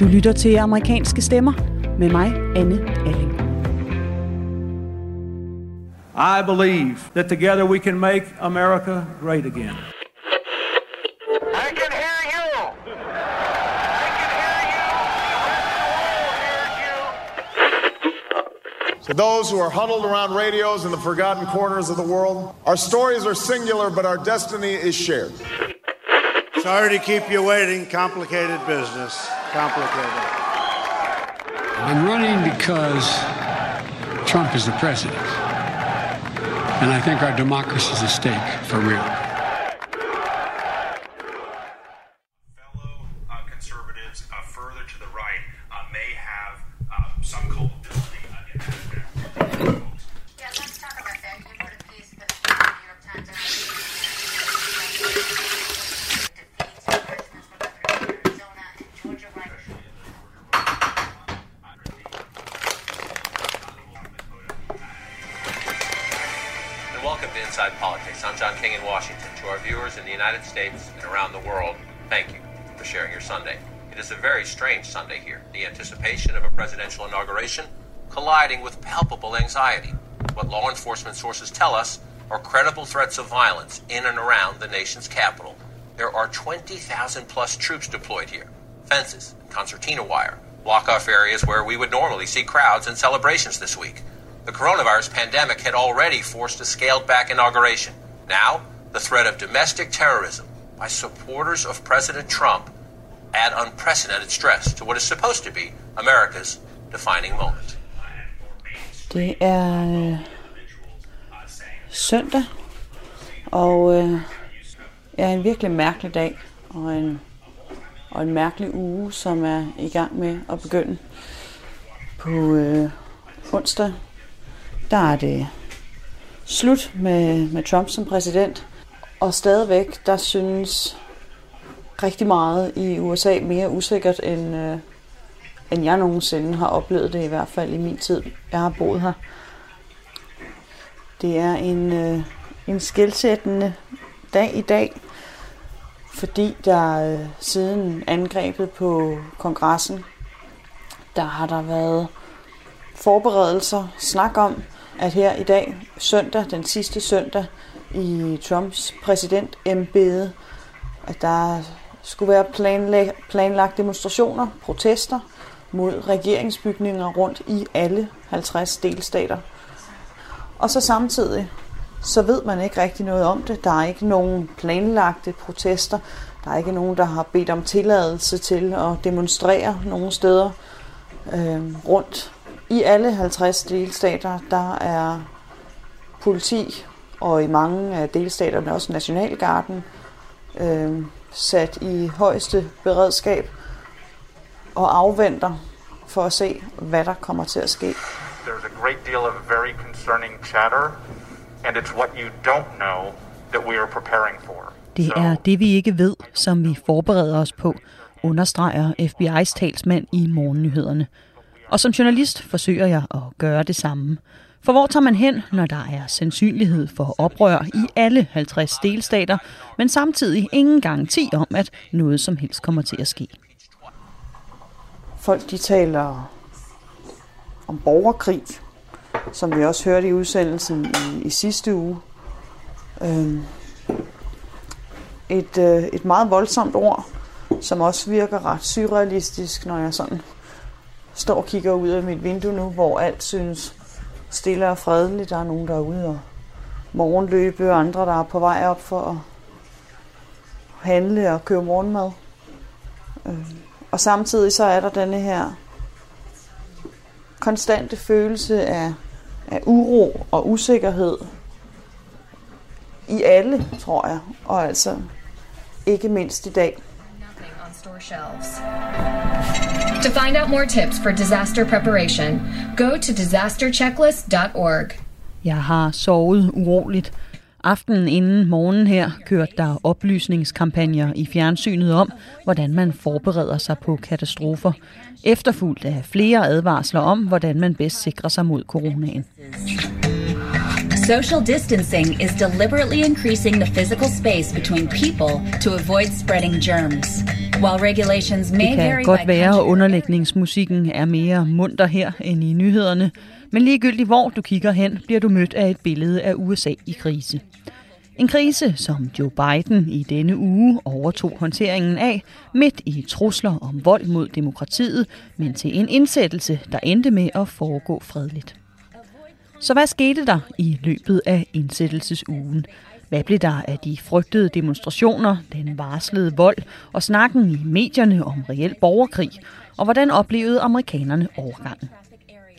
Du lytter til amerikanske stemmer med mig, Anne Alling. I believe that together we can make America great again. I can hear you. I can hear you. The whole hears you. To those who are huddled around radios in the forgotten corners of the world, our stories are singular, but our destiny is shared. Sorry to keep you waiting. Complicated business. Complicated. I'm running because Trump is the president. And I think our democracy is at stake for real. Colliding with palpable anxiety. What law enforcement sources tell us are credible threats of violence in and around the nation's capital. There are 20,000 plus troops deployed here. Fences, concertina wire, block off areas where we would normally see crowds and celebrations this week. The coronavirus pandemic had already forced a scaled back inauguration. Now, the threat of domestic terrorism by supporters of President Trump add unprecedented stress to what is supposed to be America's defining moment. Det er øh, søndag, og øh, er en virkelig mærkelig dag, og en, og en mærkelig uge, som er i gang med at begynde. På øh, onsdag, der er det slut med, med Trump som præsident, og stadigvæk, der synes rigtig meget i USA mere usikkert, end, øh, end jeg nogensinde har oplevet det, i hvert fald i min tid, jeg har boet her. Det er en, øh, en skilsættende dag i dag, fordi der øh, siden angrebet på kongressen, der har der været forberedelser, snak om, at her i dag, søndag, den sidste søndag i Trumps præsidentembede, at der skulle være planlæg- planlagt demonstrationer, protester mod regeringsbygninger rundt i alle 50 delstater. Og så samtidig, så ved man ikke rigtig noget om det. Der er ikke nogen planlagte protester. Der er ikke nogen, der har bedt om tilladelse til at demonstrere nogen steder øh, rundt. I alle 50 delstater, der er politi, og i mange af delstaterne også Nationalgarden, øh, sat i højeste beredskab og afventer for at se, hvad der kommer til at ske. There's a great deal of very concerning chatter, and it's what you don't know that we are preparing for. Det er det, vi ikke ved, som vi forbereder os på, understreger FBI's talsmand i morgennyhederne. Og som journalist forsøger jeg at gøre det samme. For hvor tager man hen, når der er sandsynlighed for oprør i alle 50 delstater, men samtidig ingen garanti om, at noget som helst kommer til at ske? Folk de taler om borgerkrig, som vi også hørte i udsendelsen i, i sidste uge. Øhm, et, øh, et meget voldsomt ord, som også virker ret surrealistisk, når jeg sådan står og kigger ud af mit vindue nu, hvor alt synes stille og fredeligt. Der er nogen, der er ude og morgenløbe, og andre, der er på vej op for at handle og købe morgenmad. Øh, og samtidig så er der denne her konstante følelse af, af uro og usikkerhed i alle, tror jeg, og altså ikke mindst i dag. To find out more tips for disaster preparation, go to disasterchecklist.org. Jeg har sovet uroligt. Aftenen inden morgen her kørte der oplysningskampagner i fjernsynet om, hvordan man forbereder sig på katastrofer. Efterfulgt af flere advarsler om, hvordan man bedst sikrer sig mod coronaen. Social distancing is deliberately increasing the physical space between people to avoid spreading germs. While regulations may Det kan godt være, at underlægningsmusikken er mere munter her end i nyhederne, men ligegyldigt hvor du kigger hen, bliver du mødt af et billede af USA i krise. En krise, som Joe Biden i denne uge overtog håndteringen af, midt i trusler om vold mod demokratiet, men til en indsættelse, der endte med at foregå fredeligt. Så hvad skete der i løbet af indsættelsesugen? Hvad blev der af de frygtede demonstrationer, den varslede vold og snakken i medierne om reel borgerkrig? Og hvordan oplevede amerikanerne overgangen?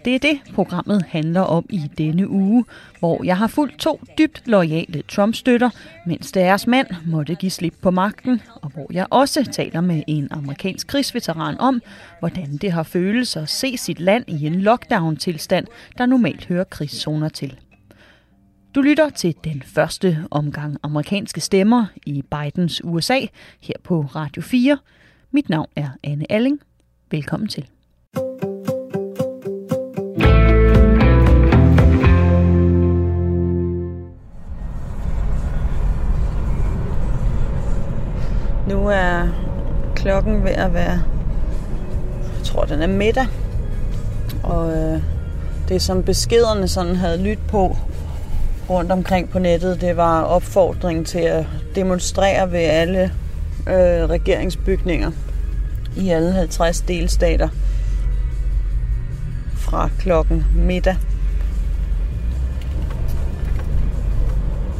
Det er det, programmet handler om i denne uge, hvor jeg har fulgt to dybt loyale Trump-støtter, mens deres mand måtte give slip på magten, og hvor jeg også taler med en amerikansk krigsveteran om, hvordan det har føles at se sit land i en lockdown-tilstand, der normalt hører krigszoner til. Du lytter til den første omgang amerikanske stemmer i Bidens USA her på Radio 4. Mit navn er Anne Alling. Velkommen til. Nu er klokken ved at være, jeg tror den er middag, og øh, det som beskederne sådan havde lyttet på rundt omkring på nettet, det var opfordring til at demonstrere ved alle øh, regeringsbygninger i alle 50 delstater fra klokken middag.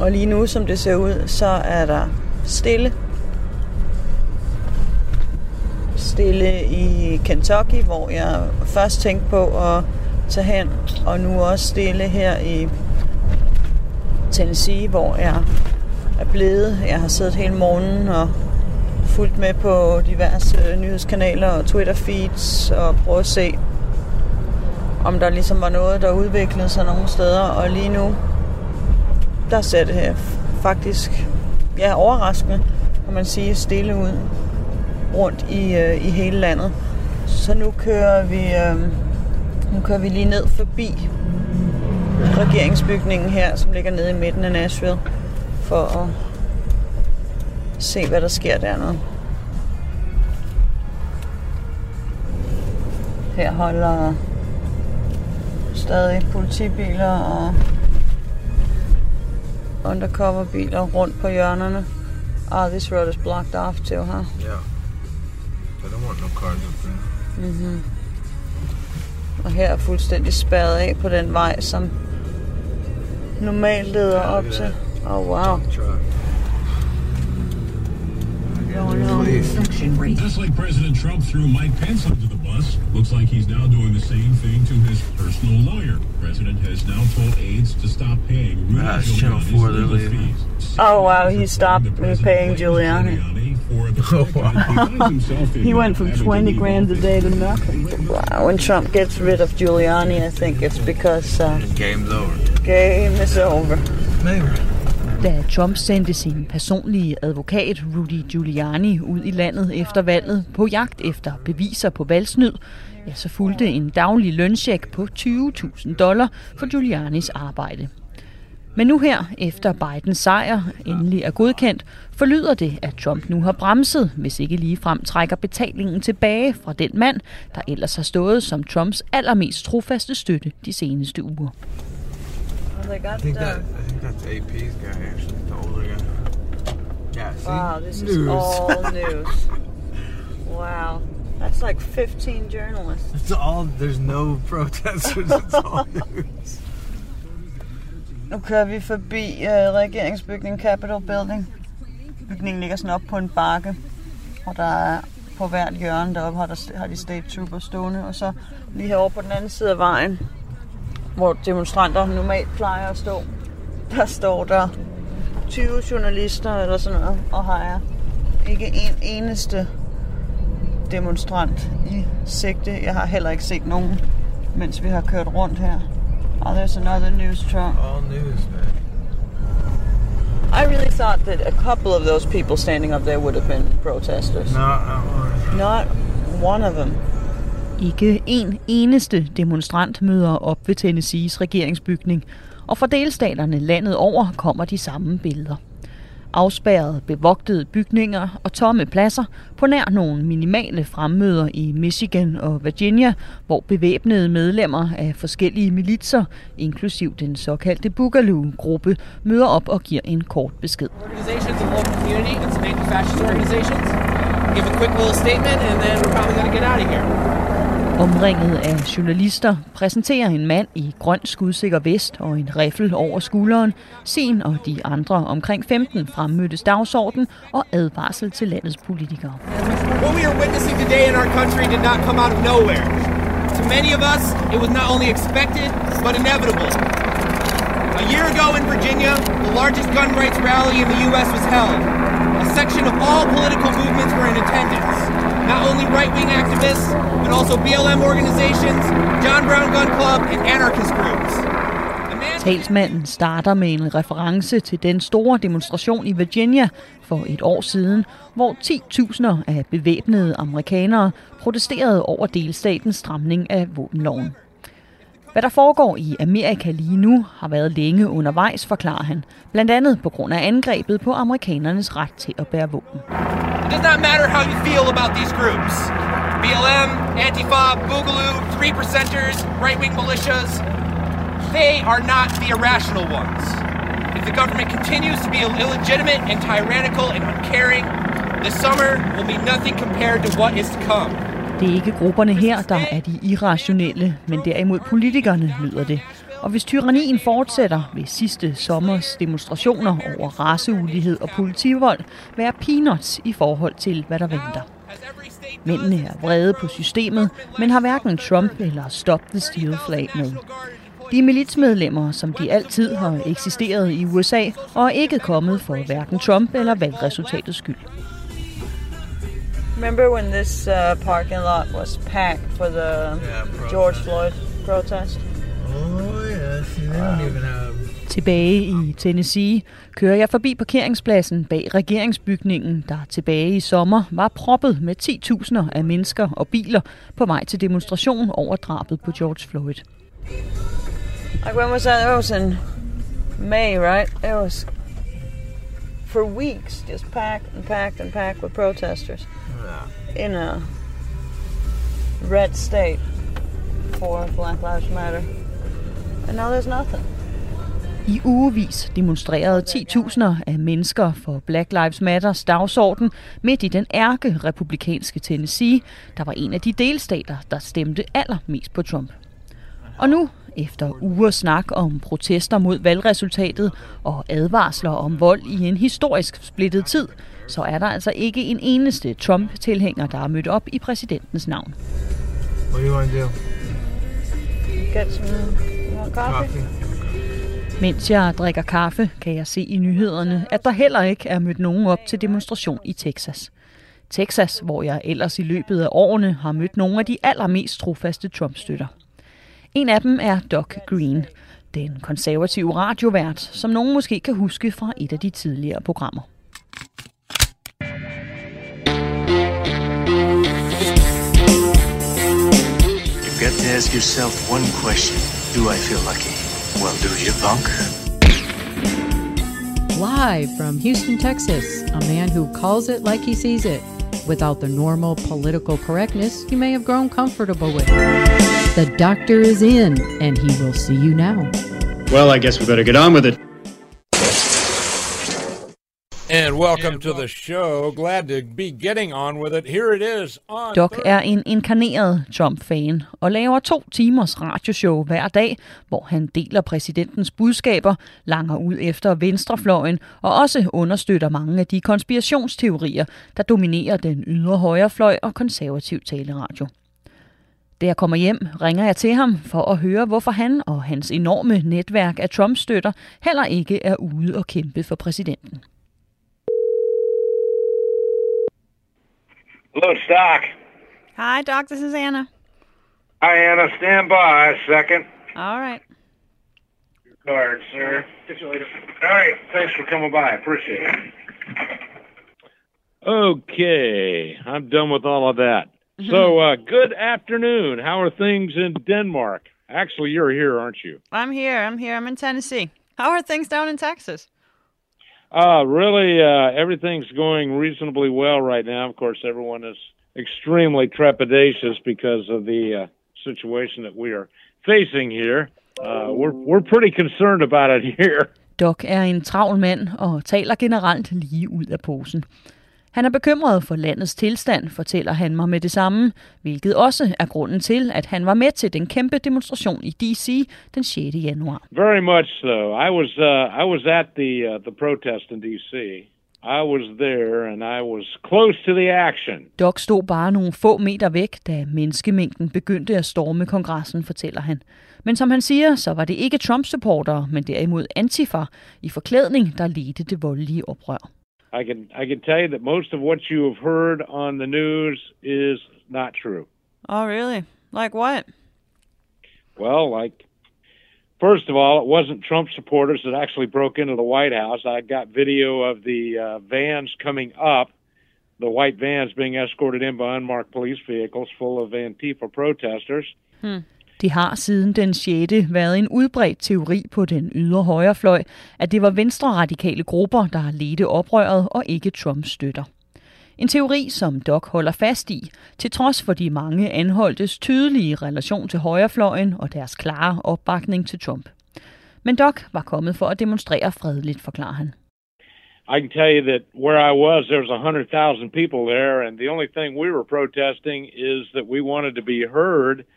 Og lige nu, som det ser ud, så er der stille stille i Kentucky, hvor jeg først tænkte på at tage hen, og nu også stille her i Tennessee, hvor jeg er blevet. Jeg har siddet hele morgenen og fulgt med på diverse nyhedskanaler og Twitter-feeds og prøvet at se, om der ligesom var noget, der udviklede sig nogle steder. Og lige nu, der ser det her faktisk ja, overraskende, kan man sige, stille ud rundt i, øh, i hele landet. Så nu kører vi øh, nu kører vi lige ned forbi regeringsbygningen her, som ligger nede i midten af Nashville, for at se, hvad der sker dernede. Her holder stadig politibiler og undercoverbiler rundt på hjørnerne. Ah, this road is blocked off too, huh? Yeah. I don't want no cars up there. Mm-hmm. Og her er fuldstændig spærret af på den vej, som normalt leder op til. Oh, wow. Just like President Trump threw Mike Pence under the bus, looks like he's now doing the same thing to his personal lawyer. President has now told aides to stop paying Rudy Ah, it's Channel Giuliani's 4, legal leaving. fees. Oh, wow. He stopped paying Giuliani. he went from 20 grand a day to nothing. Wow. When Trump gets rid of Giuliani, I think it's because uh, Game's over. game is over. Maybe. Da Trump sendte sin personlige advokat Rudy Giuliani ud i landet efter valget på jagt efter beviser på valgsnyd, ja, så fulgte en daglig løncheck på 20.000 dollar for Giulianis arbejde. Men nu her, efter Bidens sejr endelig er godkendt, forlyder det, at Trump nu har bremset, hvis ikke ligefrem trækker betalingen tilbage fra den mand, der ellers har stået som Trumps allermest trofaste støtte de seneste uger. They got I think the- that I think that's AP's guy actually, the older guy. Yeah. See? Wow, this news. is all news. Wow. That's like 15 journalists. It's all. There's no protesters. It's all news. Nu kører vi forbi uh, regeringsbygningen Capitol Building. Bygningen ligger sådan op på en bakke, og der er på hvert hjørne deroppe har, der, har de state trooper stående. Og så lige herovre på den anden side af vejen, hvor demonstranter normalt plejer at stå, der står der 20 journalister eller sådan noget og har ikke en eneste demonstrant i sigte. Jeg har heller ikke set nogen, mens vi har kørt rundt her. Oh, there's another news truck. All news, man. I really thought that a couple of those people standing up there would have been protesters. No, not one. Not one of them. Ikke en eneste demonstrant møder op ved Tennessees regeringsbygning, og fra delstaterne landet over kommer de samme billeder. Afspærrede, bevogtede bygninger og tomme pladser på nær nogle minimale fremmøder i Michigan og Virginia, hvor bevæbnede medlemmer af forskellige militser, inklusiv den såkaldte Boogaloo-gruppe, møder op og giver en kort besked. Give a quick little statement, and then we're probably going to get out of here. Omringet af journalister præsenterer en mand i grøn skudsikker vest og en riffel over skulderen Sen og de andre omkring 15 fremmødtes dagsorden og advarsel til landets politikere. What we are witnessing today in our country did not come out of nowhere. To many of us, it was not only expected, but inevitable. A year ago in Virginia, the largest gun rights rally in the U.S. was held. Section of all political movements were in attendance. Not only right-wing activists, but also BLM organizations, John Brown Gun Club, and anarchist groups. Talsmanden starter med en reference til den store demonstration i Virginia for et år siden, hvor 10.000 af bevæbnede amerikanere protesterede over delstatens stramning af våbenloven. Hvad der foregår i Amerika lige nu har været længe undervejs, forklarer han, blandt andet på grund af angrebet på amerikanernes ret til at bære våben. It does not matter how you feel about these groups. BLM, Antifa, Boogaloo, Three Percenters, right-wing militias. They are not the irrational ones. If the government continues to be illegitimate and tyrannical and uncaring, this summer will be nothing compared to what is to come. Det er ikke grupperne her, der er de irrationelle, men derimod politikerne, lyder det. Og hvis tyrannien fortsætter, vil sidste sommers demonstrationer over raceulighed og politivold være peanuts i forhold til, hvad der venter. Mændene er vrede på systemet, men har hverken Trump eller Stop the Steal flag med. De militsmedlemmer, som de altid har eksisteret i USA, og er ikke kommet for hverken Trump eller valgresultatets skyld. Remember when this uh, parking lot was packed for the George Floyd protest? Oh, yes. They don't even have. Tilbage i Tennessee kører jeg forbi parkeringspladsen bag regeringsbygningen, der tilbage i sommer var proppet med 10.000 af mennesker og biler på vej til demonstration over drabet på George Floyd. Like when was that? That was in May, right? It was for weeks just packed and packed and packed with protesters in a red state for Black Lives Matter. And now there's nothing. I ugevis demonstrerede 10.000 af mennesker for Black Lives Matters dagsorden midt i den ærke republikanske Tennessee, der var en af de delstater, der stemte allermest på Trump. Og nu, efter uger snak om protester mod valgresultatet og advarsler om vold i en historisk splittet tid, så er der altså ikke en eneste Trump-tilhænger, der er mødt op i præsidentens navn. What do you want to do? Get some coffee? Mens jeg drikker kaffe, kan jeg se i nyhederne, at der heller ikke er mødt nogen op til demonstration i Texas. Texas, hvor jeg ellers i løbet af årene har mødt nogle af de allermest trofaste Trump-støtter. En af dem er Doc Green, den konservative radiovært, som nogen måske kan huske fra et af de tidligere programmer. You've got to ask yourself one question. Do I feel lucky? Well, do you, punk? Live from Houston, Texas, a man who calls it like he sees it, without the normal political correctness you may have grown comfortable with. The doctor is in, and he will see you now. Well, I guess we better get on with it. And welcome to the show. Glad to be getting on with it. Here it is on Doc er en inkarneret Trump-fan og laver to timers radioshow hver dag, hvor han deler præsidentens budskaber, langer ud efter venstrefløjen og også understøtter mange af de konspirationsteorier, der dominerer den ydre højrefløj og konservativ taleradio. Da jeg kommer hjem, ringer jeg til ham for at høre, hvorfor han og hans enorme netværk af Trump-støtter heller ikke er ude og kæmpe for præsidenten. Hello, Stock. Hi, Doc. This is Anna. Hi, Anna. Stand by a second. All right. Your card, sir. Get you later. All right. Thanks for coming by. Appreciate it. Okay, I'm done with all of that. So, uh, good afternoon. How are things in Denmark? Actually, you're here, aren't you? I'm here. I'm here. I'm in Tennessee. How are things down in Texas? Uh, really, uh, everything's going reasonably well right now. Of course, everyone is extremely trepidatious because of the uh, situation that we are facing here. Uh, we're we're pretty concerned about it here. Doc er en travl mand og taler generelt lige ud af posen. Han er bekymret for landets tilstand, fortæller han mig med det samme, hvilket også er grunden til, at han var med til den kæmpe demonstration i D.C. den 6. januar. Very much so. I was uh, I was at the uh, the protest in D.C. I was there and I was close to the action. Doc stod bare nogle få meter væk, da menneskemængden begyndte at storme kongressen, fortæller han. Men som han siger, så var det ikke Trump-supportere, men derimod Antifa i forklædning, der ledte det voldelige oprør. I can I can tell you that most of what you have heard on the news is not true. Oh, really? Like what? Well, like first of all, it wasn't Trump supporters that actually broke into the White House. I got video of the uh, vans coming up, the white vans being escorted in by unmarked police vehicles full of Antifa protesters. Hmm. Det har siden den 6. været en udbredt teori på den ydre højrefløj, at det var venstre radikale grupper, der ledte oprøret og ikke Trumps støtter. En teori, som Doc holder fast i, til trods for de mange anholdtes tydelige relation til højrefløjen og deres klare opbakning til Trump. Men Doc var kommet for at demonstrere fredeligt, forklarer han. I can tell you that where I was, there was 100,000 people there, and the only thing we were protesting is that we wanted to be heard –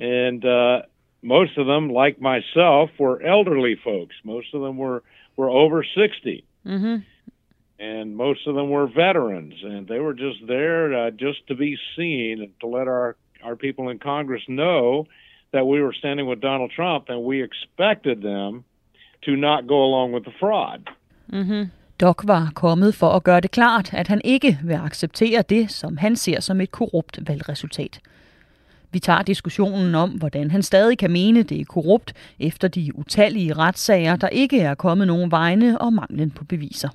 and uh, most of them, like myself, were elderly folks. Most of them were were over 60 mm-hmm. and most of them were veterans, and they were just there uh, just to be seen and to let our our people in Congress know that we were standing with Donald Trump, and we expected them to not go along with the fraud. Mm-hmm. Doc var kommet for at gøre det klart, at han ikke vil acceptere det, som han ser som et korrupt valgresultat. Vi tager diskussionen om, hvordan han stadig kan mene, det er korrupt, efter de utallige retssager, der ikke er kommet nogen vegne og manglen på beviser.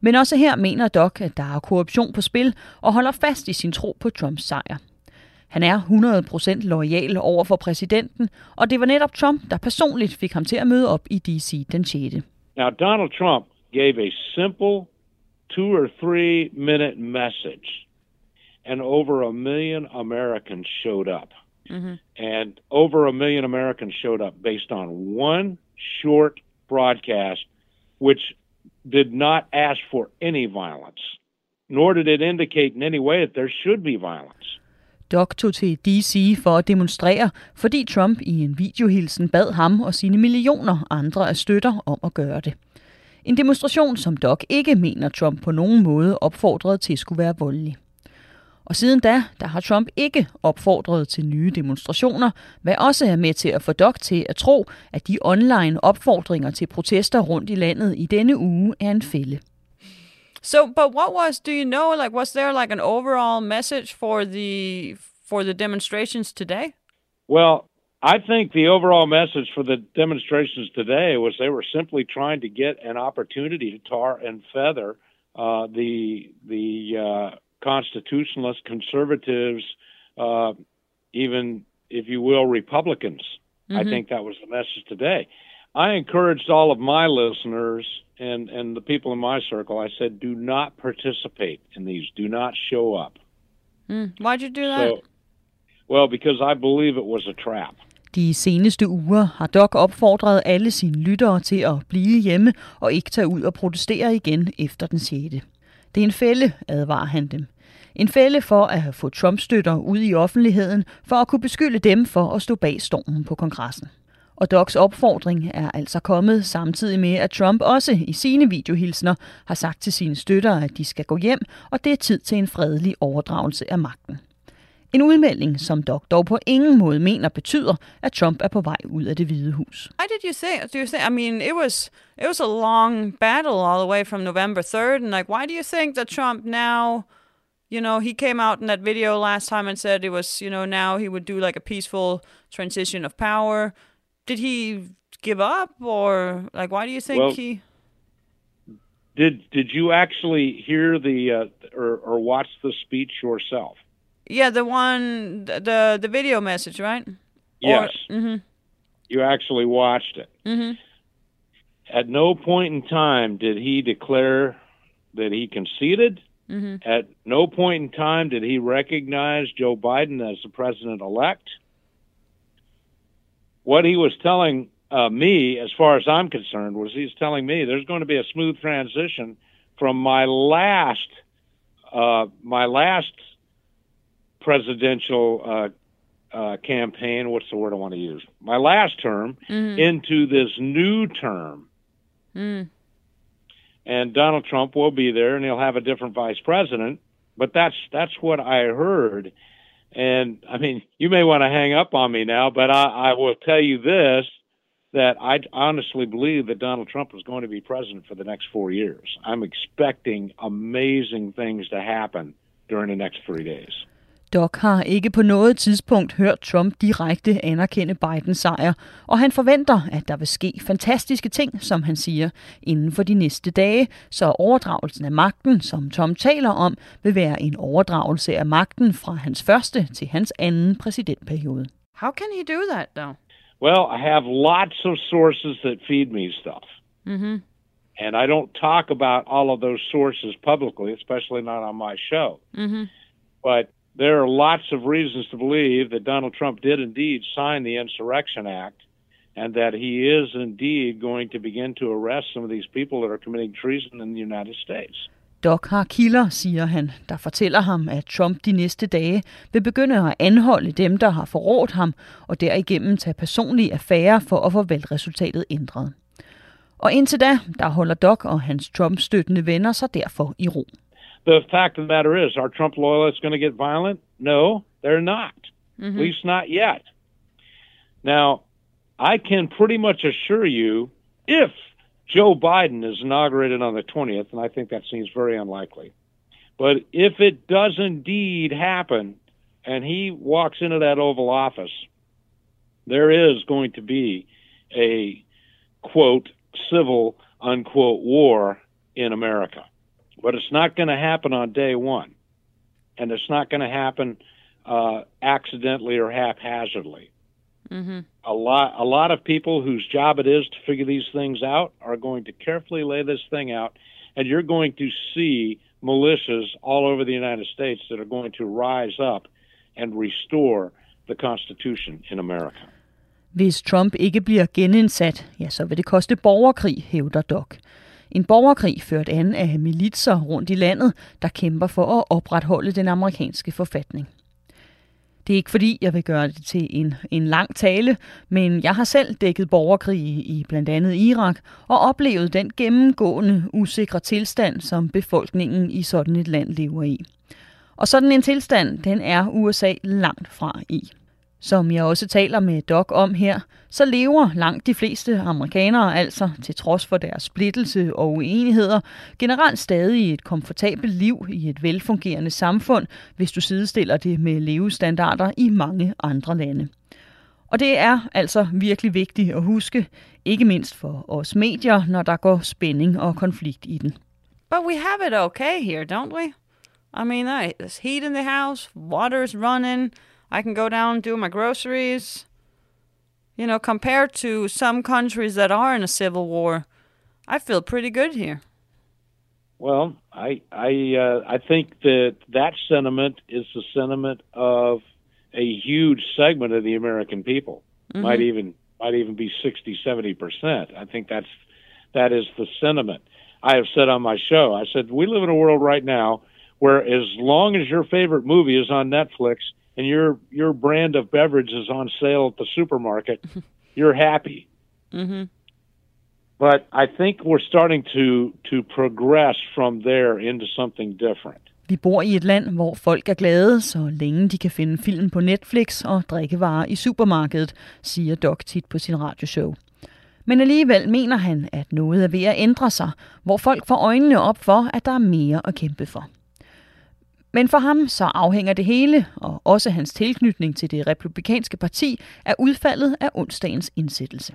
Men også her mener Doc, at der er korruption på spil og holder fast i sin tro på Trumps sejr. Han er 100% lojal over for præsidenten, og det var netop Trump, der personligt fik ham til at møde op i D.C. den 6. Now, Donald Trump gave a simple two or three minute message and over a million Americans showed up. Mm-hmm. And over a million Americans showed up based on one short broadcast, which did not ask for any violence, nor did it indicate in any way that there should be violence. Doc tog til D.C. for at demonstrere, fordi Trump i en videohilsen bad ham og sine millioner andre af støtter om at gøre det. En demonstration, som Doc ikke mener Trump på nogen måde opfordrede til skulle være voldelig. Og siden da, der har Trump ikke opfordret til nye demonstrationer, hvad også er med til at få Doc til at tro, at de online opfordringer til protester rundt i landet i denne uge er en fælde. So, but what was, do you know, like, was there like an overall message for the, for the demonstrations today? Well, I think the overall message for the demonstrations today was they were simply trying to get an opportunity to tar and feather uh, the the uh, constitutionalists, conservatives, uh, even, if you will, Republicans. Mm-hmm. I think that was the message today. I encouraged all of my listeners and, and the people in my circle, I said, do not participate in these. Do not show up. Mm. Why'd you do that? So, well, because I believe it was a trap. De seneste uger har Doc opfordret alle sine lyttere til at blive hjemme og ikke tage ud og protestere igen efter den 6. Det er en fælde, advarer han dem. En fælde for at få Trump-støtter ud i offentligheden, for at kunne beskylde dem for at stå bag stormen på kongressen. Og Docs opfordring er altså kommet samtidig med, at Trump også i sine videohilsner har sagt til sine støtter, at de skal gå hjem, og det er tid til en fredelig overdragelse af magten. En udmelding, som Doc dog på ingen måde mener betyder, at Trump er på vej ud af det hvide hus. Why did you say? Do you say? I mean, it was it was a long battle all the way from November third, and like, why do you think that Trump now? You know, he came out in that video last time and said it was, you know, now he would do like a peaceful transition of power. Did he give up, or like, why do you think Well, he? Did did you actually hear the uh, or, or watch the speech yourself? Yeah, the one, the the video message, right? Yes. mm-hmm. You actually watched it. Mm-hmm. At no point in time did he declare that he conceded. Mm-hmm. At no point in time did he recognize Joe Biden as the president elect. What he was telling uh, me, as far as I'm concerned, was he's telling me there's going to be a smooth transition from my last, uh, my last presidential uh, uh, campaign. What's the word I want to use? My last term Mhm. into this new term Mm. and Donald Trump will be there, and he'll have a different vice president. But that's that's what I heard, and I mean, you may want to hang up on me now, but I, I will tell you this: that I honestly believe that Donald Trump is going to be president for the next four years. I'm expecting amazing things to happen during the next three days. Doc har ikke på noget tidspunkt hørt Trump direkte anerkende Bidens sejr, og han forventer, at der vil ske fantastiske ting, som han siger, inden for de næste dage, så overdragelsen af magten, som Tom taler om, vil være en overdragelse af magten fra hans første til hans anden præsidentperiode. How can he do that though? Well, I have lots of sources that feed me stuff. Mm-hmm. And I don't talk about all of those sources publicly, especially not on my show. Mm-hmm. But there are lots of reasons to believe that Donald Trump did indeed sign the Insurrection Act and that he is indeed going to begin to arrest some of these people that are committing treason in the United States. Doc har kilder, siger han, der fortæller ham, at Trump de næste dage vil begynde at anholde dem, der har forrådt ham, og derigennem tage personlige affære for at få valgresultatet ændret. Og indtil da, der holder Doc og hans Trump-støttende venner sig derfor i ro. The fact of the matter is, are Trump loyalists going to get violent? No, they're not. Mm-hmm. At least not yet. Now, I can pretty much assure you, if Joe Biden is inaugurated on the 20th, and I think that seems very unlikely, but if it does indeed happen and he walks into that Oval Office, there is going to be a quote civil unquote war in America. But it's not going to happen on day one. And it's not going to happen uh, accidentally or haphazardly. Mm-hmm. A lot, a lot of people whose job it is to figure these things out are going to carefully lay this thing out, and you're going to see militias all over the United States that are going to rise up and restore the Constitution in America. Hvis Trump ikke bliver genindsat, ja, så vil det koste borgerkrig, hævder Doc. En borgerkrig ført an af militser rundt i landet, der kæmper for at opretholde den amerikanske forfatning. Det er ikke fordi, jeg vil gøre det til en, en lang tale, men jeg har selv dækket borgerkrig i blandt andet Irak og oplevet den gennemgående usikre tilstand, som befolkningen i sådan et land lever i. Og sådan en tilstand, den er USA langt fra i. Som jeg også taler med Doc om her, så lever langt de fleste amerikanere altså, til trods for deres splittelse og uenigheder, generelt stadig et komfortabelt liv i et velfungerende samfund, hvis du sidestiller det med levestandarder i mange andre lande. Og det er altså virkelig vigtigt at huske, ikke mindst for os medier, når der går spænding og konflikt i den. But we have it okay here, don't we? I mean, uh, there's heat in the house, water's running, I can go down and do my groceries. You know, compared to some countries that are in a civil war, I feel pretty good here. Well, I I uh, I think that that sentiment is the sentiment of a huge segment of the American people. Mhm. Might even might even be 60, 70 percent. I think that's that is the sentiment. I have said on my show. I said we live in a world right now where as long as your favorite movie is on Netflix and your your brand of beverage is on sale at the supermarket, you're happy. Mm-hmm. But I think we're starting to to progress from there into something different. Vi bor i et land, hvor folk er glade, så længe de kan finde film på Netflix og drikkevarer i supermarkedet, siger Doc tit på sin radioshow. Men alligevel mener han, at noget er ved at ændre sig, hvor folk får øjnene op for, at der er mere at kæmpe for. Men for ham så afhænger det hele, og også hans tilknytning til det republikanske parti, af udfaldet af onsdagens indsættelse.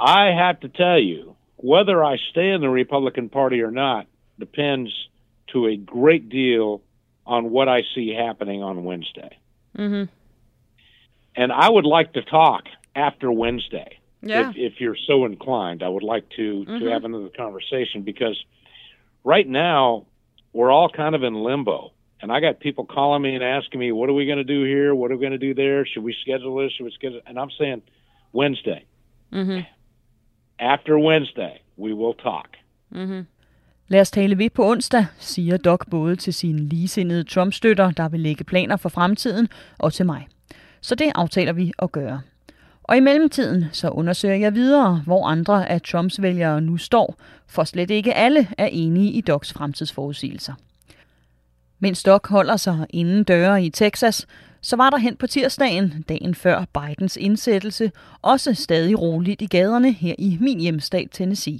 I have to tell you, whether I stay in the Republican Party or not depends to a great deal on what I see happening on Wednesday. Mm-hmm. and I would like to talk after Wednesday. Yeah. If, if you're so inclined, I would like to to Mhm. have another conversation because right now we're all kind of in limbo. And I got people calling me and asking me, "What are we going to do here? What are we going to do there? Should we schedule this? Should we schedule?" And I'm saying, Wednesday. Mm-hmm. After Wednesday, we will talk. Mm-hmm. Lad os tale ved på onsdag, siger Doc både til sine ligesindede Trump-støtter, der vil lægge planer for fremtiden, og til mig. Så det aftaler vi at gøre. Og i mellemtiden så undersøger jeg videre, hvor andre af Trumps vælgere nu står, for slet ikke alle er enige i Docs fremtidsforudsigelser. Mens Doc holder sig inden døre i Texas, så var der hen på tirsdagen, dagen før Bidens indsættelse, også stadig roligt i gaderne her i min hjemstat Tennessee.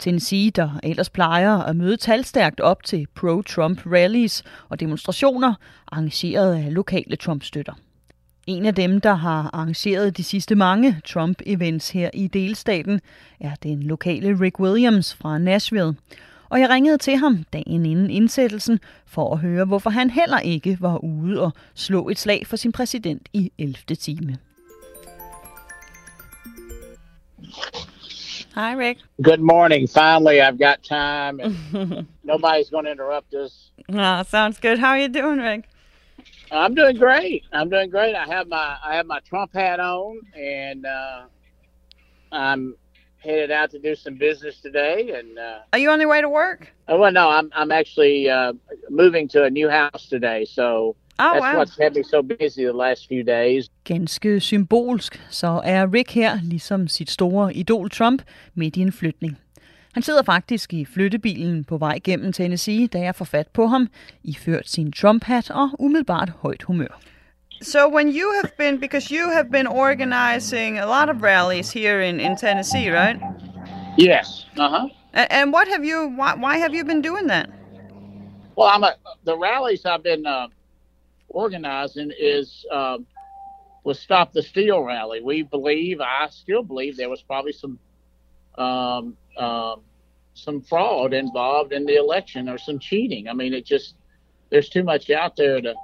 Tennessee, der ellers plejer at møde talstærkt op til pro-Trump rallies og demonstrationer, arrangeret af lokale Trump-støtter. En af dem, der har arrangeret de sidste mange Trump-events her i delstaten, er den lokale Rick Williams fra Nashville. Og jeg ringede til ham dagen inden indsættelsen for at høre, hvorfor han heller ikke var ude og slå et slag for sin præsident i 11. time. Hi, Rick. Good morning. Finally, I've got time, and nobody's going to interrupt us. Ah, sounds good. How are you doing, Rick? I'm doing great. I'm doing great. I have my I have my Trump hat on, and uh, I'm headed out to do some business today. And uh, Are you on your way to work? oh, well, no, I'm I'm actually uh, moving to a new house today, so Oh, that's wow. what's had me so busy the last few days. Ganske symbolsk, så er Rick her, ligesom sit store idol Trump, midt i en flytning. Han sidder faktisk i flyttebilen på vej gennem Tennessee, da jeg får fat på ham, iført sin Trump-hat og umiddelbart højt humør. So when you have been, because you have been organizing a lot of rallies here in, in Tennessee, right? Yes. Uh huh. And, and what have you? Why, why have you been doing that? Well, I'm a, the rallies I've been uh, organizing is um, was Stop the Steal rally. We believe, I still believe, there was probably some um, um, some fraud involved in the election or some cheating. I mean, it just there's too much out there to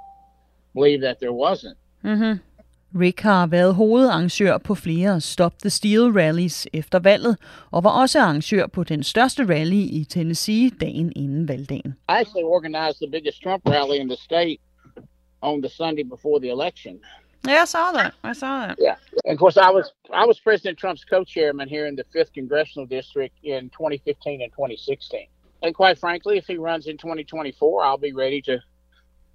believe that there wasn't. Mm-hmm. Rick har været hovedarrangør på flere Stop the Steal rallies efter valget, og var også arrangør på den største rally i Tennessee dagen inden valgdagen. I actually organized the biggest Trump rally in the state on the Sunday before the election. Yeah, I saw that. I saw that. Yeah. And of course, I was I was President Trump's co-chairman here in the fifth congressional district in 2015 and 2016. And quite frankly, if he runs in 2024, I'll be ready to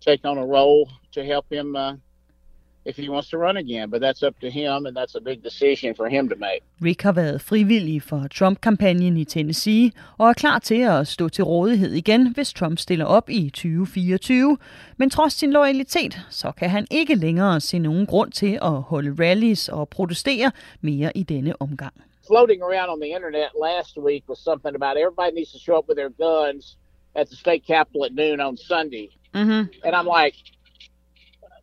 take on a role to help him uh, if he wants to run again. But that's up to him, and that's a big decision for him to make. Rick har været frivillig for Trump-kampagnen i Tennessee og er klar til at stå til rådighed igen, hvis Trump stiller op i 2024. Men trods sin loyalitet, så kan han ikke længere se nogen grund til at holde rallies og protestere mere i denne omgang. Floating around on the internet last week was something about everybody needs to show up with their guns at the state capitol at noon on Sunday. Mm-hmm. And I'm like,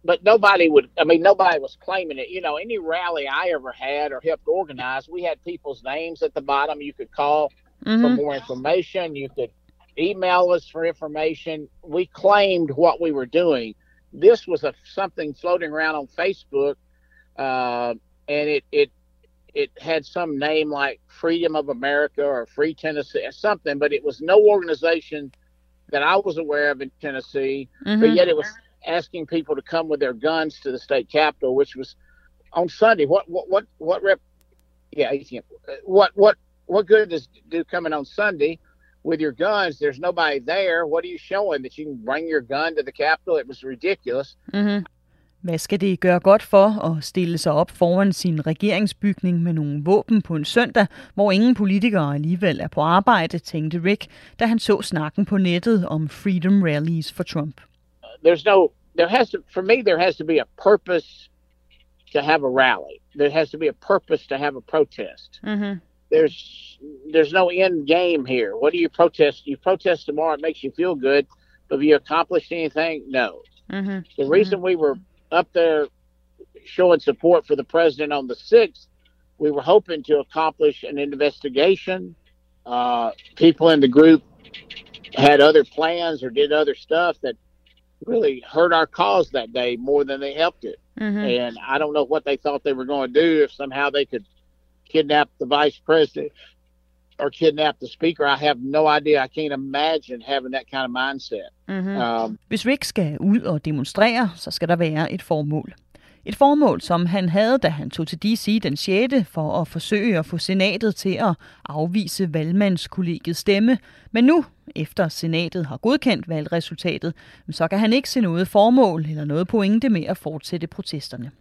but nobody would, I mean, nobody was claiming it. You know, any rally I ever had or helped organize, we had people's names at the bottom. You could call for Mhm. more information. You could email us for information. We claimed what we were doing. This was a something floating around on Facebook, uh, and it, it, it had some name like Freedom of America or Free Tennessee or something, but it was no organization that I was aware of in Tennessee. But Mhm. yet it was asking people to come with their guns to the state capitol, which was on Sunday. What what what what rep? Yeah, 18. What what what good does do coming on Sunday with your guns? There's nobody there. What are you showing that you can bring your gun to the capitol? It was ridiculous. Mm-hmm. Hvad skal det gøre godt for at stille sig op foran sin regeringsbygning med nogle våben på en søndag, hvor ingen politikere alligevel er på arbejde, tænkte Rick, da han så snakken på nettet om Freedom Rallies for Trump. there's no there has to for me there has to be a purpose to have a rally there has to be a purpose to have a protest Mm-hmm. there's there's no end game here what do you protest you protest tomorrow it makes you feel good but have you accomplished anything no Mm-hmm. the reason we were up there showing support for the president on the 6th we were hoping to accomplish an investigation uh, people in the group had other plans or did other stuff that really hurt our cause that day more than they helped it. Mhm. And I don't know what they thought they were going to do if somehow they could kidnap the vice president or kidnap the speaker. I have no idea. I can't imagine having that kind of mindset. Mhm. Um, Hvis Rick skal ud og demonstrere, så skal der være et formål. Et formål, som han havde, da han tog til DC den 6. for at forsøge at få senatet til at afvise valgmandskollegiets stemme. Men nu, efter senatet har godkendt valgresultatet, så kan han ikke se noget formål eller noget pointe med at fortsætte protesterne.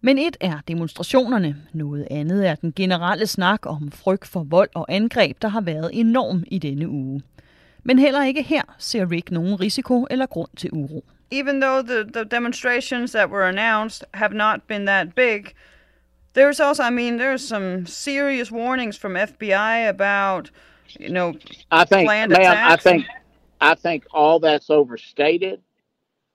Men et er demonstrationerne, noget andet er den generelle snak om frygt for vold og angreb, der har været enorm i denne uge. Men heller ikke her ser Rick nogen risiko eller grund til uro. even though the, the demonstrations that were announced have not been that big, there's also, I mean, there's some serious warnings from FBI about, you know, I think, planned ma'am, I attacks. think, I think all that's overstated.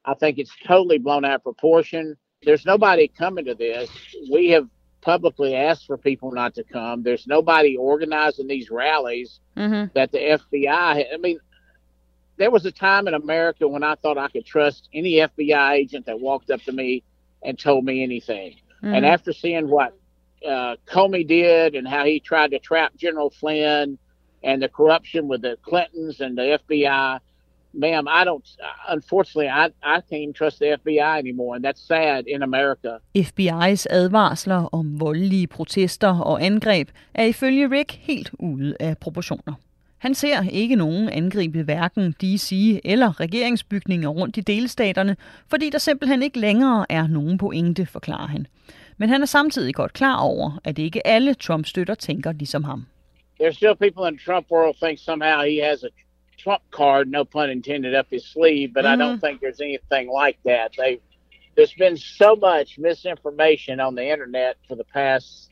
I think it's totally blown out of proportion. There's nobody coming to this. We have publicly asked for people not to come. There's nobody organizing these rallies Mhm. that the FBI. I mean, there was a time in America when I thought I could trust any FBI agent that walked up to me and told me anything. And Mhm. after seeing what uh, Comey did and how he tried to trap General Flynn and the corruption with the Clintons and the FBI, ma'am, I don't. Unfortunately, I I can't trust the FBI anymore, and that's sad in America. FBI's advarsler om voldelige protester og angreb er ifølge Rick helt ude af proportioner. Han ser ikke nogen angribe hverken DC eller regeringsbygninger rundt i delstaterne, fordi der simpelthen ikke længere er nogen pointe, forklarer han. Men han er samtidig godt klar over, at ikke alle Trump-støtter tænker ligesom ham. There's still people in the Trump world think somehow he has a Trump card, no pun intended, up his sleeve, but I don't think there's anything like that. They there's been so much misinformation on the internet for the past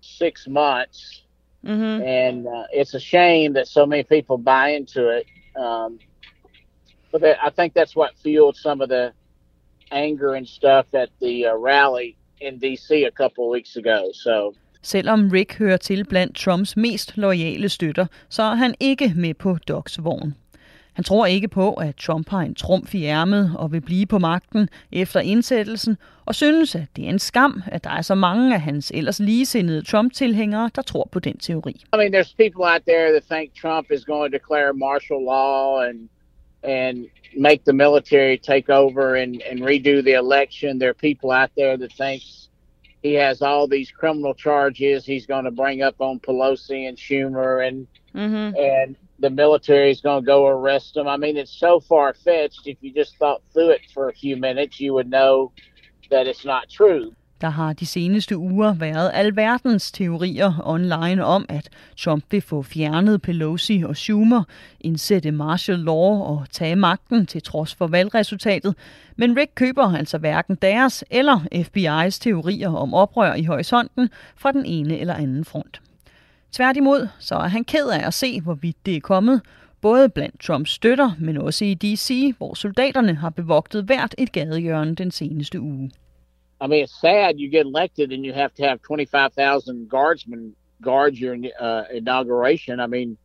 six months, Mm-hmm. and uh, it's a shame that so many people buy into it. Um, but that, I think that's what fueled some of the anger and stuff at the uh, rally in D.C. a couple of weeks ago. So. Selvom Rick hører til blandt Trumps mest loyale støtter, så er han ikke med på Docs vogn. Han tror ikke på, at Trump har en trumf i ærmet og vil blive på magten efter indsættelsen, og synes, at det er en skam, at der er så mange af hans ellers ligesindede Trump-tilhængere, der tror på den teori. I mean, there's people out there that think Trump is going to declare martial law and and make the military take over and, and redo the election. There are people out there that thinks he has all these criminal charges he's going to bring up on Pelosi and Schumer and Mm-hmm. and the military is going to go arrest him. I mean, it's so far fetched. If you just thought through it for a few minutes, you would know that it's not true. Der har de seneste uger været alverdens teorier online om, at Trump vil få fjernet Pelosi og Schumer, indsætte martial law og tage magten til trods for valgresultatet. Men Rick køber altså hverken deres eller FBI's teorier om oprør i horisonten fra den ene eller anden front. Tværtimod så er han ked af at se, hvorvidt det er kommet, både blandt Trumps støtter, men også i D.C., hvor soldaterne har bevogtet hvert et gadehjørne den seneste uge. I mean, it's sad you get elected and you have to have 25,000 guardsmen guard your uh, inauguration. I mean,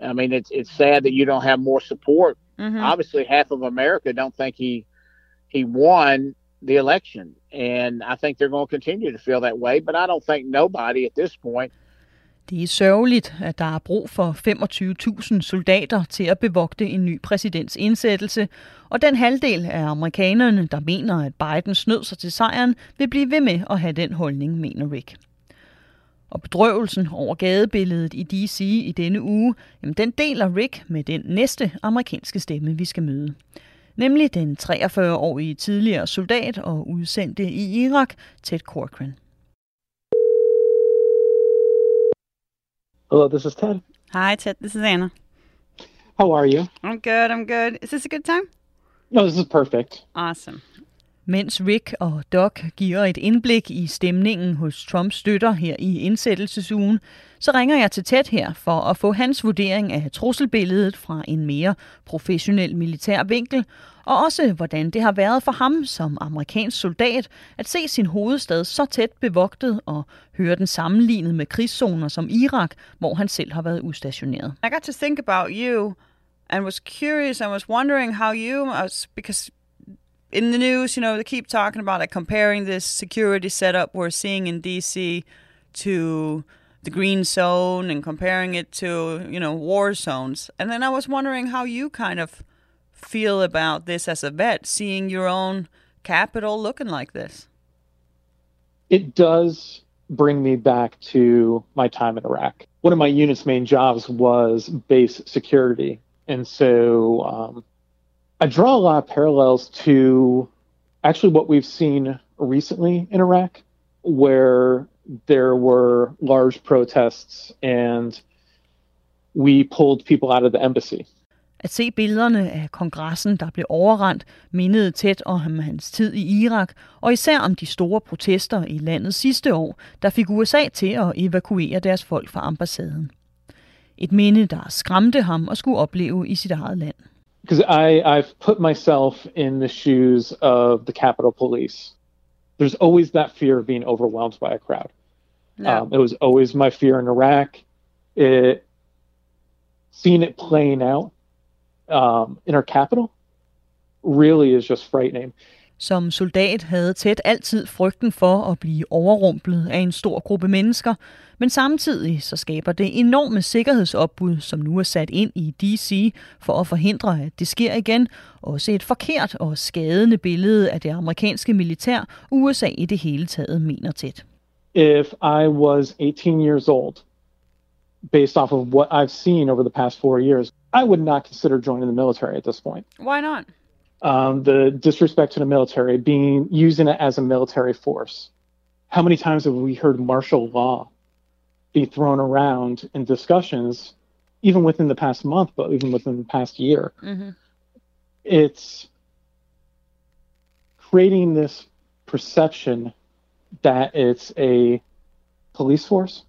I mean, it's it's sad that you don't have more support. Mhm. Obviously, half of America don't think he he won the election, and I think they're going to continue to feel that way. But I don't think nobody at this point Det er sørgeligt, at der er brug for 25.000 soldater til at bevogte en ny præsidents indsættelse, og den halvdel af amerikanerne, der mener, at Biden snød sig til sejren, vil blive ved med at have den holdning, mener Rick. Og bedrøvelsen over gadebilledet i D.C. i denne uge, jamen den deler Rick med den næste amerikanske stemme, vi skal møde. Nemlig den 43-årige tidligere soldat og udsendte i Irak, Ted Corcoran. Hello, this is Ted. Hi, Ted. This is Anna. How are you? I'm good. I'm good. Is this a good time? No, this is perfect. Awesome. Mens Rick og Doc giver et indblik i stemningen hos Trumps støtter her i indsættelsesugen, så ringer jeg til tæt her for at få hans vurdering af trusselbilledet fra en mere professionel militær vinkel, og også hvordan det har været for ham som amerikansk soldat at se sin hovedstad så tæt bevogtet og høre den sammenlignet med krigszoner som Irak, hvor han selv har været udstationeret. I got to think about you and was curious and was wondering how you, was, because in the news, you know, they keep talking about like comparing this security setup we're seeing in DC to the green zone and comparing it to, you know, war zones. And then I was wondering how you kind of feel about this as a vet, seeing your own capital looking like this. It does bring me back to my time in Iraq. One of my unit's main jobs was base security. And so um, I draw a lot of parallels to actually what we've seen recently in Iraq, where there were large protests and we pulled people out of the embassy. At se billederne af kongressen, der blev overrendt, mindede tæt om hans tid i Irak, og især om de store protester i landet sidste år, der fik USA til at evakuere deres folk fra ambassaden. Et minde, der skræmte ham og skulle opleve i sit eget land. Because I, I've put myself in the shoes of the Capitol Police. There's always that fear of being overwhelmed by a crowd. Yeah. Um, it was always my fear in Iraq. It, seeing it playing out um, in our capital really is just frightening. Som soldat havde tæt altid frygten for at blive overrumplet af en stor gruppe mennesker, men samtidig så skaber det enorme sikkerhedsopbud, som nu er sat ind i DC for at forhindre, at det sker igen, også et forkert og skadende billede af det amerikanske militær, USA i det hele taget mener tæt. If I was 18 years old, based off of what I've seen over the past four years, I would not consider joining the military at this point. Why not? Um, the disrespect to the military, being using it as a military force. How many times have we heard martial law be thrown around in discussions, even within the past month, but even within the past year? Mm-hmm. It's creating this perception that it's a police force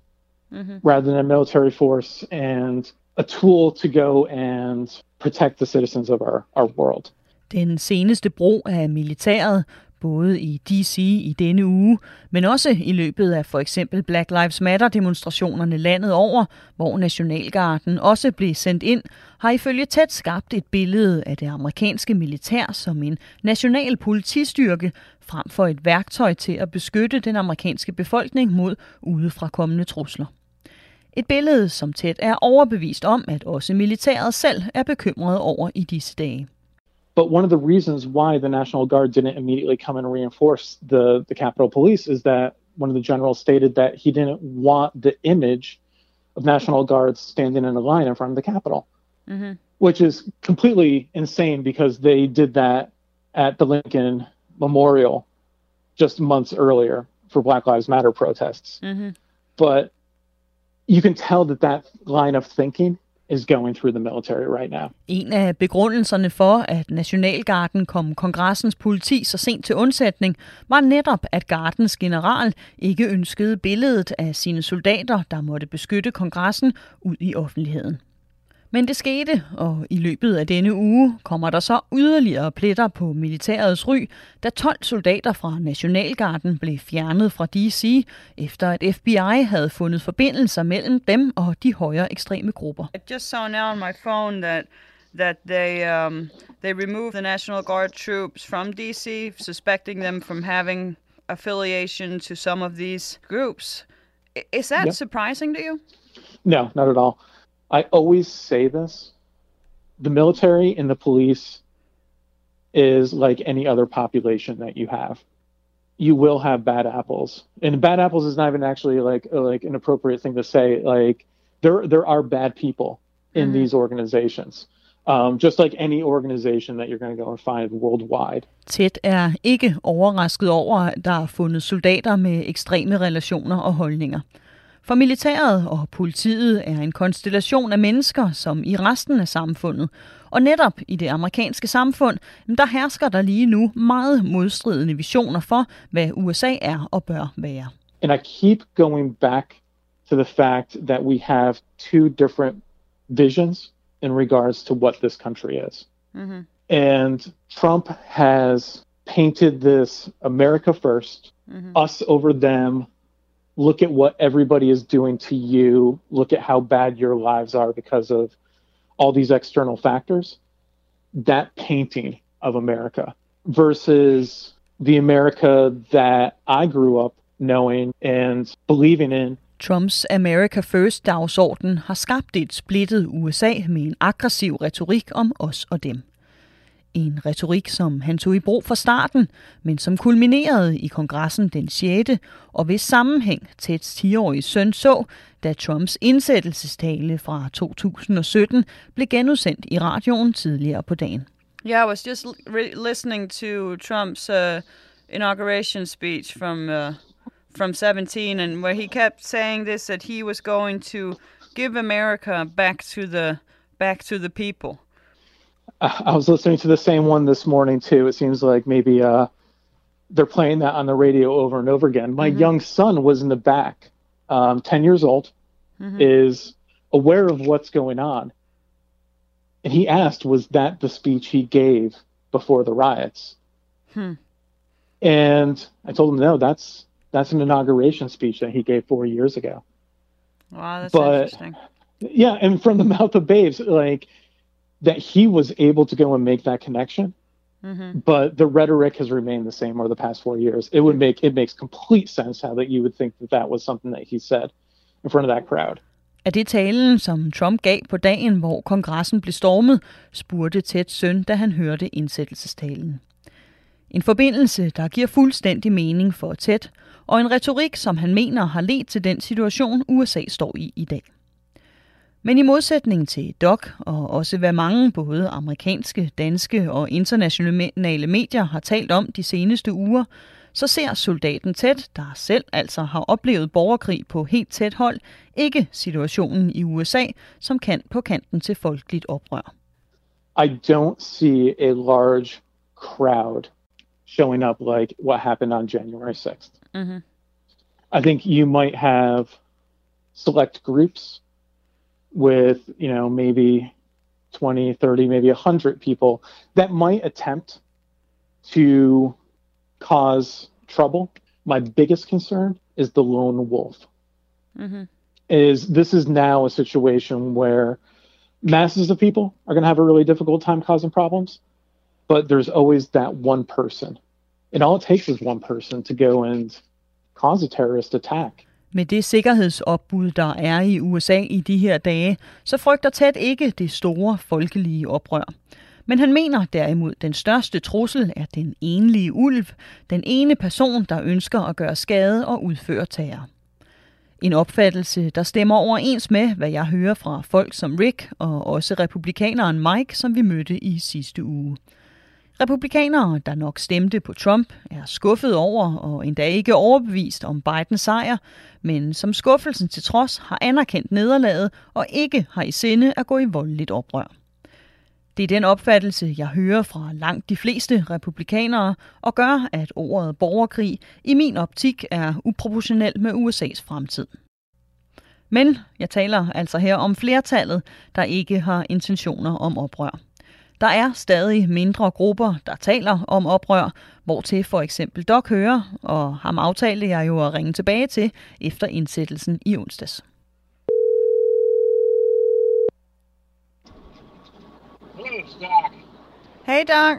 Mm-hmm. rather than a military force and a tool to go and protect the citizens of our, our world. Den seneste brug af militæret, både i DC i denne uge, men også i løbet af for eksempel Black Lives Matter-demonstrationerne landet over, hvor Nationalgarden også blev sendt ind, har ifølge tæt skabt et billede af det amerikanske militær som en national politistyrke, frem for et værktøj til at beskytte den amerikanske befolkning mod udefrakommende trusler. Et billede, som tæt er overbevist om, at også militæret selv er bekymret over i disse dage. But one of the reasons why the National Guard didn't immediately come and reinforce the, the Capitol Police is that one of the generals stated that he didn't want the image of National Guards standing in a line in front of the Capitol, Mm-hmm. which is completely insane because they did that at the Lincoln Memorial just months earlier for Black Lives Matter protests. Mm-hmm. But you can tell that that line of thinking is going through the military right now. En af begrundelserne for, at Nationalgarden kom kongressens politi så sent til undsætning, var netop, at gardens general ikke ønskede billedet af sine soldater, der måtte beskytte kongressen, ud i offentligheden. Men det skete, og i løbet af denne uge kommer der så yderligere pletter på militærets ry, da 12 soldater fra Nationalgarden blev fjernet fra DC, efter at FBI havde fundet forbindelser mellem dem og de højere ekstreme grupper. I just saw now on my phone that that they um, they removed the National Guard troops from DC, suspecting them from having affiliation to some of these groups. Is that Yep. surprising to you? No, not at all. I always say this. The military and the police is like any other population that you have. You will have bad apples. And bad apples is not even actually like uh, like an appropriate thing to say. Like there there are bad people in Mhm. these organizations. Um, just like any organization that you're going to go and find worldwide. Tæt er ikke overrasket over, at der er fundet soldater med ekstreme relationer og holdninger. For militæret og politiet er en konstellation af mennesker, som i resten af samfundet. Og netop i det amerikanske samfund, der hersker der lige nu meget modstridende visioner for, hvad USA er og bør være. And I keep going back to the fact that we have two different visions in regards to what this country is. Mm-hmm. And Trump has painted this America 1st Mhm. us over them. Look at what everybody is doing to you. Look at how bad your lives are because of all these external factors, that painting of America versus the America that I grew up knowing and believing in. Trumps America First dagsorden har skabt et splittet USA med en aggressiv retorik om os og dem. En retorik, som han tog i brug fra starten, men som kulminerede i kongressen den 6. og hvis sammenhæng Teds 10-årige søn så, da Trumps indsættelsestale fra 2017 blev genudsendt i radioen tidligere på dagen. Yeah, I was just listening to Trump's uh, inauguration speech from uh, from 17, and where he kept saying this that he was going to give America back to the back to the people. I was listening to the same one this morning too. It seems like maybe uh, they're playing that on the radio over and over again. My Mhm. young son was in the back, um, ten years old, Mhm. is aware of what's going on, and he asked, "Was that the speech he gave before the riots?" Hmm. And I told him, "No, that's that's an inauguration speech that he gave four years ago." Wow, that's But- interesting. Yeah, and from the mouth of babes, like that he was able to go and make that connection. hmm but the rhetoric has remained the same over the past four years. It would make it makes complete sense how that you would think that that was something that he said in front of that crowd. Er det talen, som Trump gav på dagen, hvor kongressen blev stormet, spurgte Teds søn, da han hørte indsættelsestalen. En forbindelse, der giver fuldstændig mening for Ted, og en retorik, som han mener har ledt til den situation, USA står i i dag. Men i modsætning til Doc, og også hvad mange både amerikanske, danske og internationale medier har talt om de seneste uger, så ser soldaten Ted, der selv altså har oplevet borgerkrig på helt tæt hold, ikke situationen i USA som kan på kanten til folkeligt oprør. I don't see a large crowd showing up like what happened on January 6th. Mm-hmm. I think you might have select groups with, you know, maybe 20, 30, maybe 100 people that might attempt to cause trouble. My biggest concern is the lone wolf. Mm-hmm. Is this is now a situation where masses of people are going to have a really difficult time causing problems, but there's always that one person. And all it takes is one person to go and cause a terrorist attack. Med det sikkerhedsopbud, der er i USA i de her dage, så frygter Ted ikke det store folkelige oprør. Men han mener derimod, at den største trussel er den enlige ulv, den ene person, der ønsker at gøre skade og udføre terror. En opfattelse, der stemmer overens med, hvad jeg hører fra folk som Rick og også republikaneren Mike, som vi mødte i sidste uge. Republikanere, der nok stemte på Trump, er skuffet over og endda ikke overbevist om Bidens sejr, men som skuffelsen til trods har anerkendt nederlaget og ikke har i sinde at gå i voldeligt oprør. Det er den opfattelse, jeg hører fra langt de fleste republikanere, og gør, at ordet borgerkrig i min optik er uproportionelt med USA's fremtid. Men jeg taler altså her om flertallet, der ikke har intentioner om oprør. Der er stadig mindre grupper, der taler om oprør, hvor til for eksempel Doc hører, og ham aftalte jeg jo at ringe tilbage til efter indsættelsen i onsdags. Hey, Doc.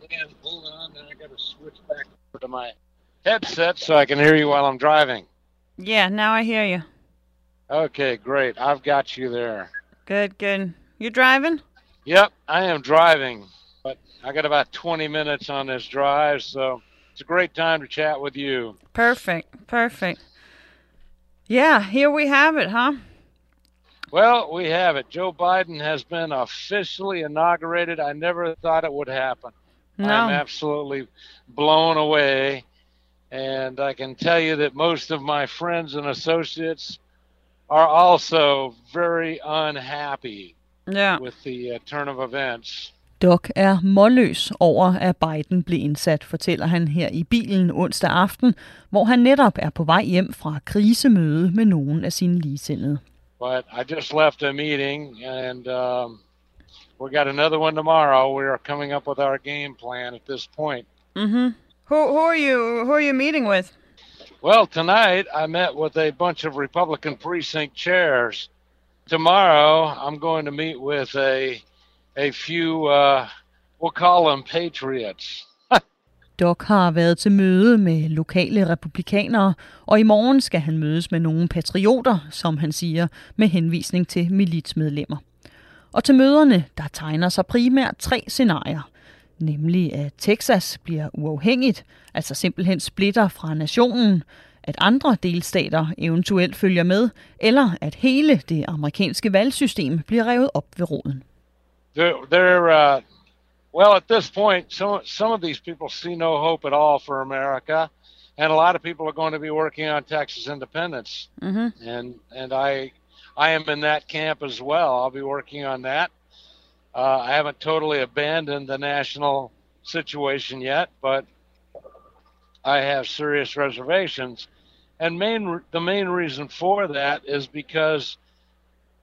Man, hold on. I got to switch back to my headset so I can hear you while I'm driving. Yeah, now I hear you. Okay, great. I've got you there. Good, good. You driving? Yep, I am driving, but I got about 20 minutes on this drive, so it's a great time to chat with you. Perfect, perfect. Yeah, here we have it, huh? Well, we have it. Joe Biden has been officially inaugurated. I never thought it would happen. No. I'm absolutely blown away. And I can tell you that most of my friends and associates are also very unhappy Yeah. with the uh, turn of events. Doc er målløs over, at Biden blev indsat, fortæller han her i bilen onsdag aften, hvor han netop er på vej hjem fra krisemøde med nogen af sine ligesindede. But I just left a meeting, and um, we got another one tomorrow. We are coming up with our game plan at this point. Mm-hmm. Who who are you who are you meeting with? Well, tonight I met with a bunch of Republican precinct chairs tomorrow I'm going to meet with a a few uh, we'll call them patriots. Doc har været til møde med lokale republikanere, og i morgen skal han mødes med nogle patrioter, som han siger, med henvisning til militsmedlemmer. Og til møderne, der tegner sig primært tre scenarier. Nemlig at Texas bliver uafhængigt, altså simpelthen splitter fra nationen, at andre delstater eventuelt følger med, eller at hele det amerikanske valgsystem bliver revet op ved roden. They're, they're uh, well at this point. Some some of these people see no hope at all for America, and a lot of people are going to be working on Texas independence. Mm-hmm. And and I I am in that camp as well. I'll be working on that. Uh, I haven't totally abandoned the national situation yet, but I have serious reservations. And main the main reason for that is because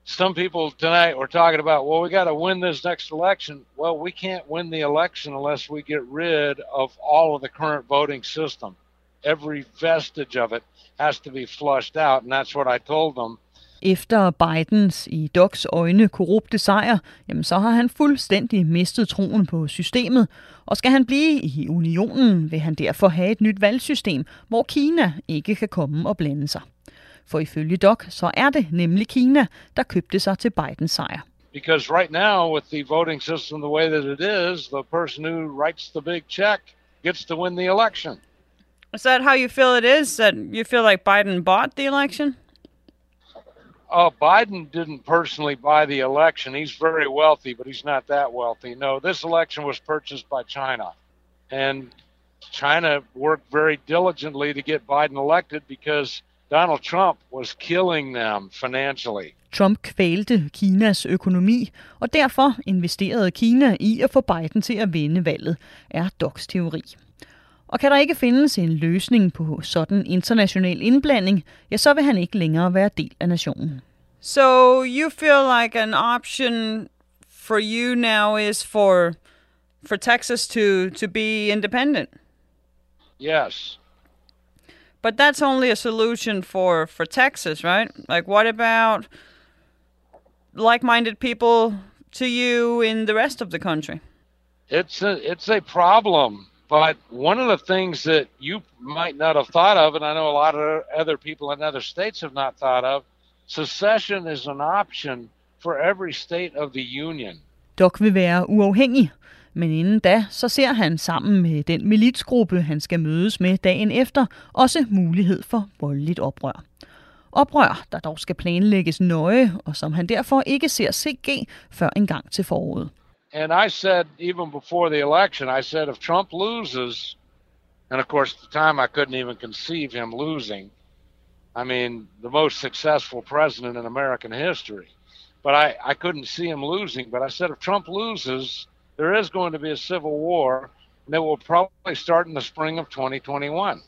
some people tonight were talking about, well, we got to win this next election. Well, we can't win the election unless we get rid of all of the current voting system. Every vestige of it has to be flushed out, and that's what I told them. Efter Bidens i Docs øjne korrupte sejr, jamen så har han fuldstændig mistet troen på systemet, og skal han blive i unionen, vil han derfor have et nyt valgsystem, hvor Kina ikke kan komme og blande sig. For ifølge Doc, så er det nemlig Kina, der købte sig til Bidens sejr. Because right now, with the voting system the way that it is, the person who writes the big check gets to win the election. Is that how you feel it is? That you feel like Biden bought the election? Oh, Biden didn't personally buy the election. He's very wealthy, but he's not that wealthy. No, this election was purchased by China. And China worked very diligently to get Biden elected because Donald Trump was killing them financially. Trump kvælte Kinas økonomi, og derfor investerede Kina i at få Biden til at vinde valget, er Docs teori. Og kan der ikke findes en løsning på sådan international indblanding, ja, så vil han ikke længere være del af nationen. So you feel like an option for you now is for for Texas to to be independent. Yes. But that's only a solution for for Texas, right? Like what about like-minded people to you in the rest of the country? It's a it's a problem, but one of the things that you might not have thought of, and I know a lot of other people in other states have not thought of, secession is an option for every state of the union. Doc vil være uafhængig, men inden da, så ser han sammen med den militsgruppe, han skal mødes med dagen efter, også mulighed for voldeligt oprør. Oprør, der dog skal planlægges nøje, og som han derfor ikke ser CG før en gang til foråret. And I said, even before the election, I said, if Trump loses, and of course, at the time I couldn't even conceive him losing. I mean, the most successful president in American history. But I, I couldn't see him losing. But I said, if Trump loses, there is going to be a civil war, and it will probably start in the spring of 2021.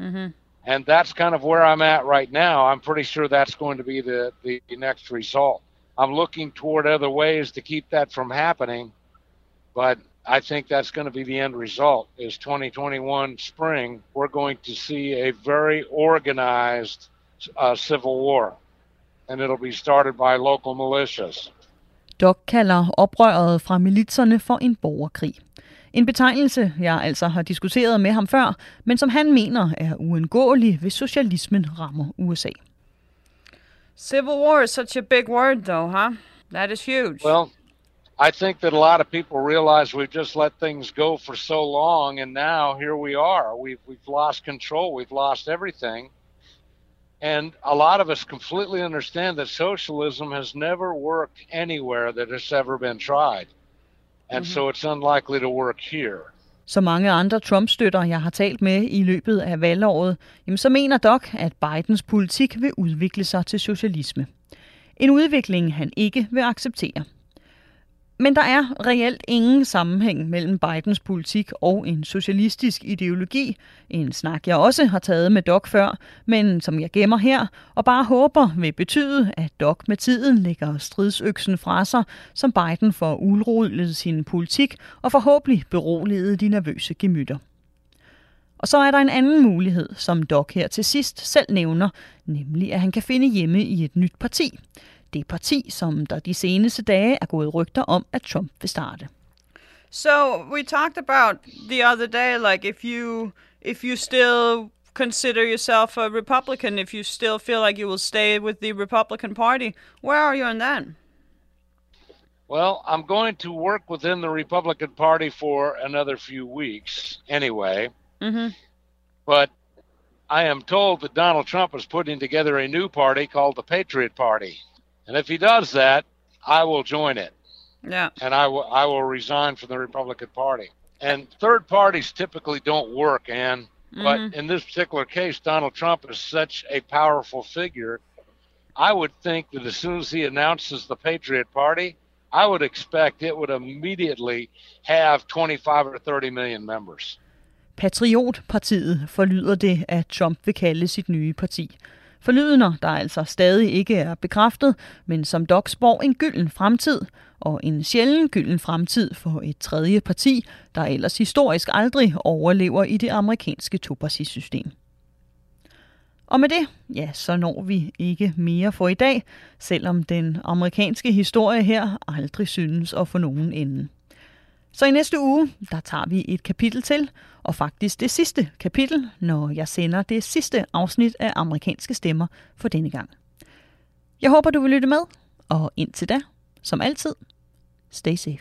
Mm-hmm. And that's kind of where I'm at right now. I'm pretty sure that's going to be the, the next result. I'm looking toward other ways to keep that from happening, but I think that's going to be the end result. Is 2021 spring, we're going to see a very organized uh, civil war, and it'll be started by local militias. Doc kalder oprøret fra militserne for en borgerkrig. En betegnelse, jeg altså har diskuteret med ham før, men som han mener er uundgåelig, hvis socialismen rammer USA. Civil war is such a big word, though, huh? That is huge. Well, I think that a lot of people realize we've just let things go for so long, and now here we are. We've we've lost control. We've lost everything, and a lot of us completely understand that socialism has never worked anywhere that has ever been tried, and mm-hmm. so it's unlikely to work here. Så mange andre Trump-støtter, jeg har talt med i løbet af valgåret, jamen så mener Doc, at Bidens politik vil udvikle sig til socialisme. En udvikling, han ikke vil acceptere. Men der er reelt ingen sammenhæng mellem Bidens politik og en socialistisk ideologi. En snak, jeg også har taget med Doc før, men som jeg gemmer her, og bare håber vil betyde, at Doc med tiden lægger stridsøksen fra sig, som Biden får udrullet sin politik og forhåbentlig beroliget de nervøse gemytter. Og så er der en anden mulighed, som Doc her til sidst selv nævner, nemlig at han kan finde hjemme i et nyt parti. Det parti, som der de seneste dage er gået rygter om, at Trump vil starte. So we talked about the other day, like if you if you still consider yourself a Republican, if you still feel like you will stay with the Republican Party, where are you on that? Well, I'm going to work within the Republican Party for another few weeks anyway. Mm-hmm. But I am told that Donald Trump is putting together a new party called the Patriot Party. And if he does that, I will join it. Yeah. And I will I will resign from the Republican Party. And third parties typically don't work, Ann. But Mhm. in this particular case, Donald Trump is such a powerful figure. I would think that as soon as he announces the Patriot Party, I would expect it would immediately have 25 or 30 million members. Patriotpartiet forlyder det, at Trump vil kalde sit nye parti. Forlydender, der altså stadig ikke er bekræftet, men som dog spår en gylden fremtid, og en sjælden gylden fremtid for et tredje parti, der ellers historisk aldrig overlever i det amerikanske topartisystem. Og med det, ja, så når vi ikke mere for i dag, selvom den amerikanske historie her aldrig synes at få nogen ende. Så i næste uge, der tager vi et kapitel til, og faktisk det sidste kapitel, når jeg sender det sidste afsnit af amerikanske stemmer for denne gang. Jeg håber, du vil lytte med, og indtil da, som altid, stay safe.